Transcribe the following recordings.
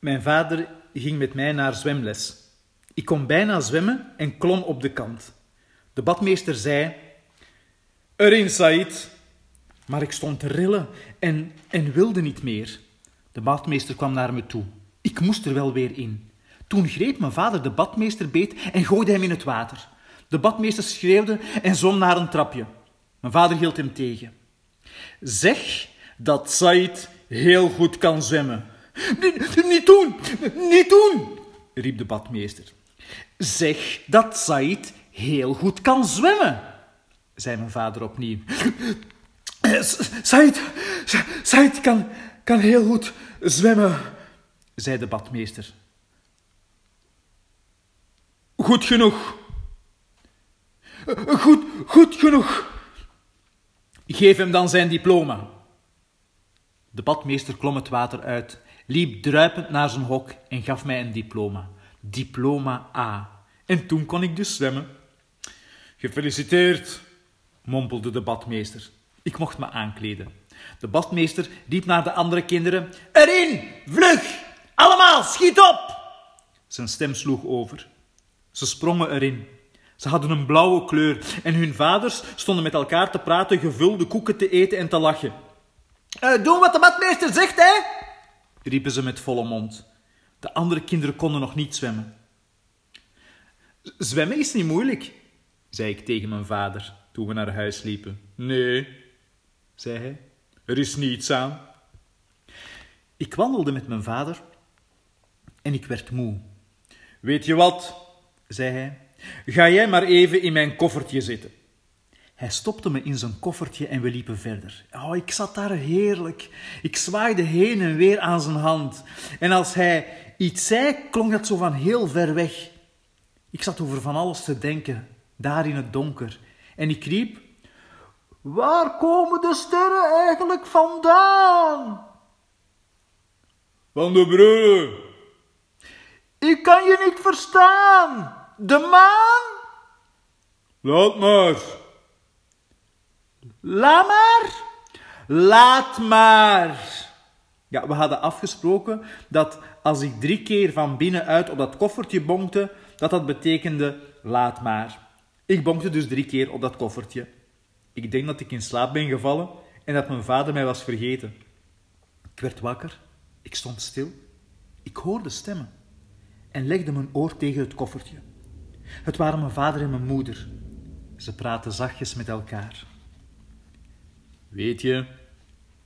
Mijn vader ging met mij naar zwemles. Ik kon bijna zwemmen en klom op de kant. De badmeester zei: Erin, Said. Maar ik stond te rillen en, en wilde niet meer. De badmeester kwam naar me toe. Ik moest er wel weer in. Toen greep mijn vader de badmeester beet en gooide hem in het water. De badmeester schreeuwde en zwom naar een trapje. Mijn vader hield hem tegen. Zeg dat Said heel goed kan zwemmen. Niet, doen, niet doen, riep de badmeester. Zeg dat Said heel goed kan zwemmen, zei mijn vader opnieuw. Said, Said kan, kan heel goed zwemmen, zei de badmeester. Goed genoeg. Goed, goed genoeg. Geef hem dan zijn diploma. De badmeester klom het water uit, liep druipend naar zijn hok en gaf mij een diploma. Diploma A. En toen kon ik dus zwemmen. Gefeliciteerd, mompelde de badmeester. Ik mocht me aankleden. De badmeester riep naar de andere kinderen: Erin, vlug! Allemaal, schiet op! Zijn stem sloeg over. Ze sprongen erin. Ze hadden een blauwe kleur en hun vaders stonden met elkaar te praten, gevulde koeken te eten en te lachen. Uh, doen wat de badmeester zegt, hè? Riepen ze met volle mond. De andere kinderen konden nog niet zwemmen. Zwemmen is niet moeilijk, zei ik tegen mijn vader toen we naar huis liepen. Nee, zei hij, er is niets aan. Ik wandelde met mijn vader en ik werd moe. Weet je wat, zei hij, ga jij maar even in mijn koffertje zitten. Hij stopte me in zijn koffertje en we liepen verder. Oh, ik zat daar heerlijk. Ik zwaaide heen en weer aan zijn hand. En als hij iets zei, klonk dat zo van heel ver weg. Ik zat over van alles te denken, daar in het donker. En ik riep: Waar komen de sterren eigenlijk vandaan? Van de brullen. Ik kan je niet verstaan. De maan? Laat maar. Laat maar. Laat maar. Ja, we hadden afgesproken dat als ik drie keer van binnenuit op dat koffertje bonkte, dat dat betekende laat maar. Ik bonkte dus drie keer op dat koffertje. Ik denk dat ik in slaap ben gevallen en dat mijn vader mij was vergeten. Ik werd wakker, ik stond stil, ik hoorde stemmen en legde mijn oor tegen het koffertje. Het waren mijn vader en mijn moeder. Ze praten zachtjes met elkaar. Weet je,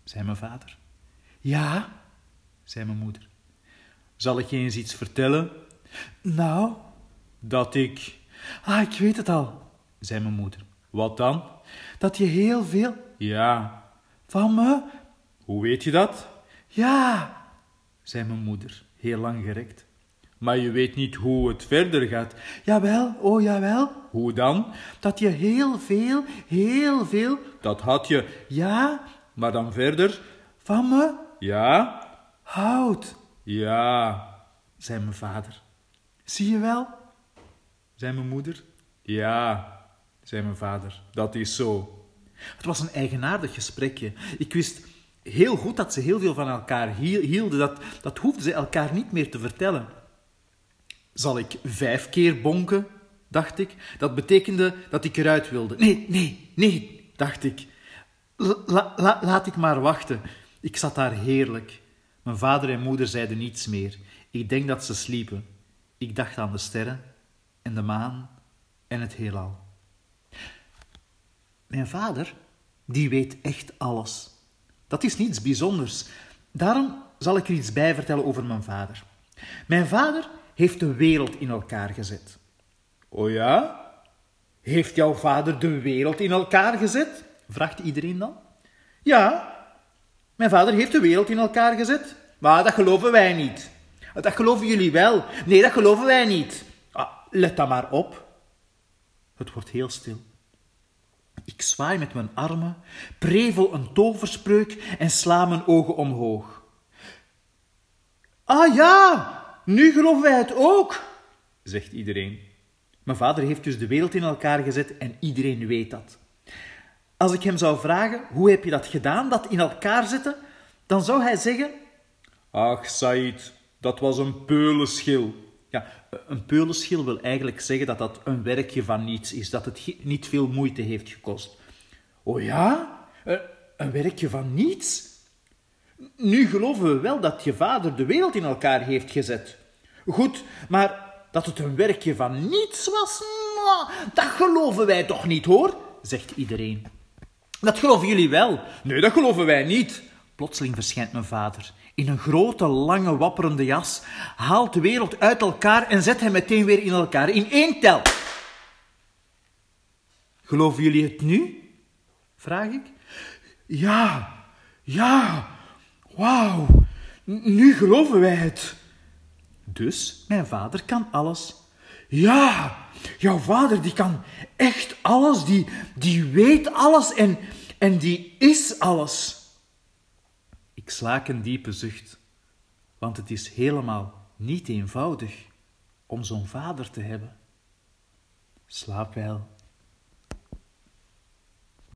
zei mijn vader. Ja, zei mijn moeder. Zal ik je eens iets vertellen? Nou, dat ik. Ah, ik weet het al, zei mijn moeder. Wat dan? Dat je heel veel. Ja. Van me? Hoe weet je dat? Ja, zei mijn moeder, heel lang gerekt. Maar je weet niet hoe het verder gaat. Jawel, oh jawel. Hoe dan? Dat je heel veel, heel veel. Dat had je. Ja. Maar dan verder? Van me? Ja. Hout. Ja, zei mijn vader. Zie je wel? zei mijn moeder. Ja, zei mijn vader. Dat is zo. Het was een eigenaardig gesprekje. Ik wist heel goed dat ze heel veel van elkaar hielden. Dat, dat hoefden ze elkaar niet meer te vertellen. Zal ik vijf keer bonken? dacht ik. Dat betekende dat ik eruit wilde. Nee, nee, nee, dacht ik. La, la, laat ik maar wachten. Ik zat daar heerlijk. Mijn vader en moeder zeiden niets meer. Ik denk dat ze sliepen. Ik dacht aan de sterren en de maan en het heelal. Mijn vader, die weet echt alles. Dat is niets bijzonders. Daarom zal ik er iets bij vertellen over mijn vader. Mijn vader heeft de wereld in elkaar gezet. O ja? Heeft jouw vader de wereld in elkaar gezet? vraagt iedereen dan. Ja, mijn vader heeft de wereld in elkaar gezet. Maar dat geloven wij niet. Dat geloven jullie wel. Nee, dat geloven wij niet. Ah, let dan maar op. Het wordt heel stil. Ik zwaai met mijn armen, prevel een toverspreuk en sla mijn ogen omhoog. Ah ja, nu geloven wij het ook, zegt iedereen. Mijn vader heeft dus de wereld in elkaar gezet en iedereen weet dat. Als ik hem zou vragen, hoe heb je dat gedaan, dat in elkaar zetten, dan zou hij zeggen... Ach, Said, Dat was een peulenschil. Ja, een peulenschil wil eigenlijk zeggen dat dat een werkje van niets is, dat het niet veel moeite heeft gekost. Oh ja? Een werkje van niets? Nu geloven we wel dat je vader de wereld in elkaar heeft gezet. Goed, maar dat het een werkje van niets was, dat geloven wij toch niet, hoor, zegt iedereen. Dat geloven jullie wel. Nee, dat geloven wij niet. Plotseling verschijnt mijn vader in een grote, lange, wapperende jas, haalt de wereld uit elkaar en zet hem meteen weer in elkaar, in één tel. Geloven jullie het nu? Vraag ik. Ja, ja, wauw, nu geloven wij het. Dus, mijn vader kan alles. Ja, jouw vader die kan echt alles, die, die weet alles en, en die is alles. Ik slaak een diepe zucht, want het is helemaal niet eenvoudig om zo'n vader te hebben. Slaap wel.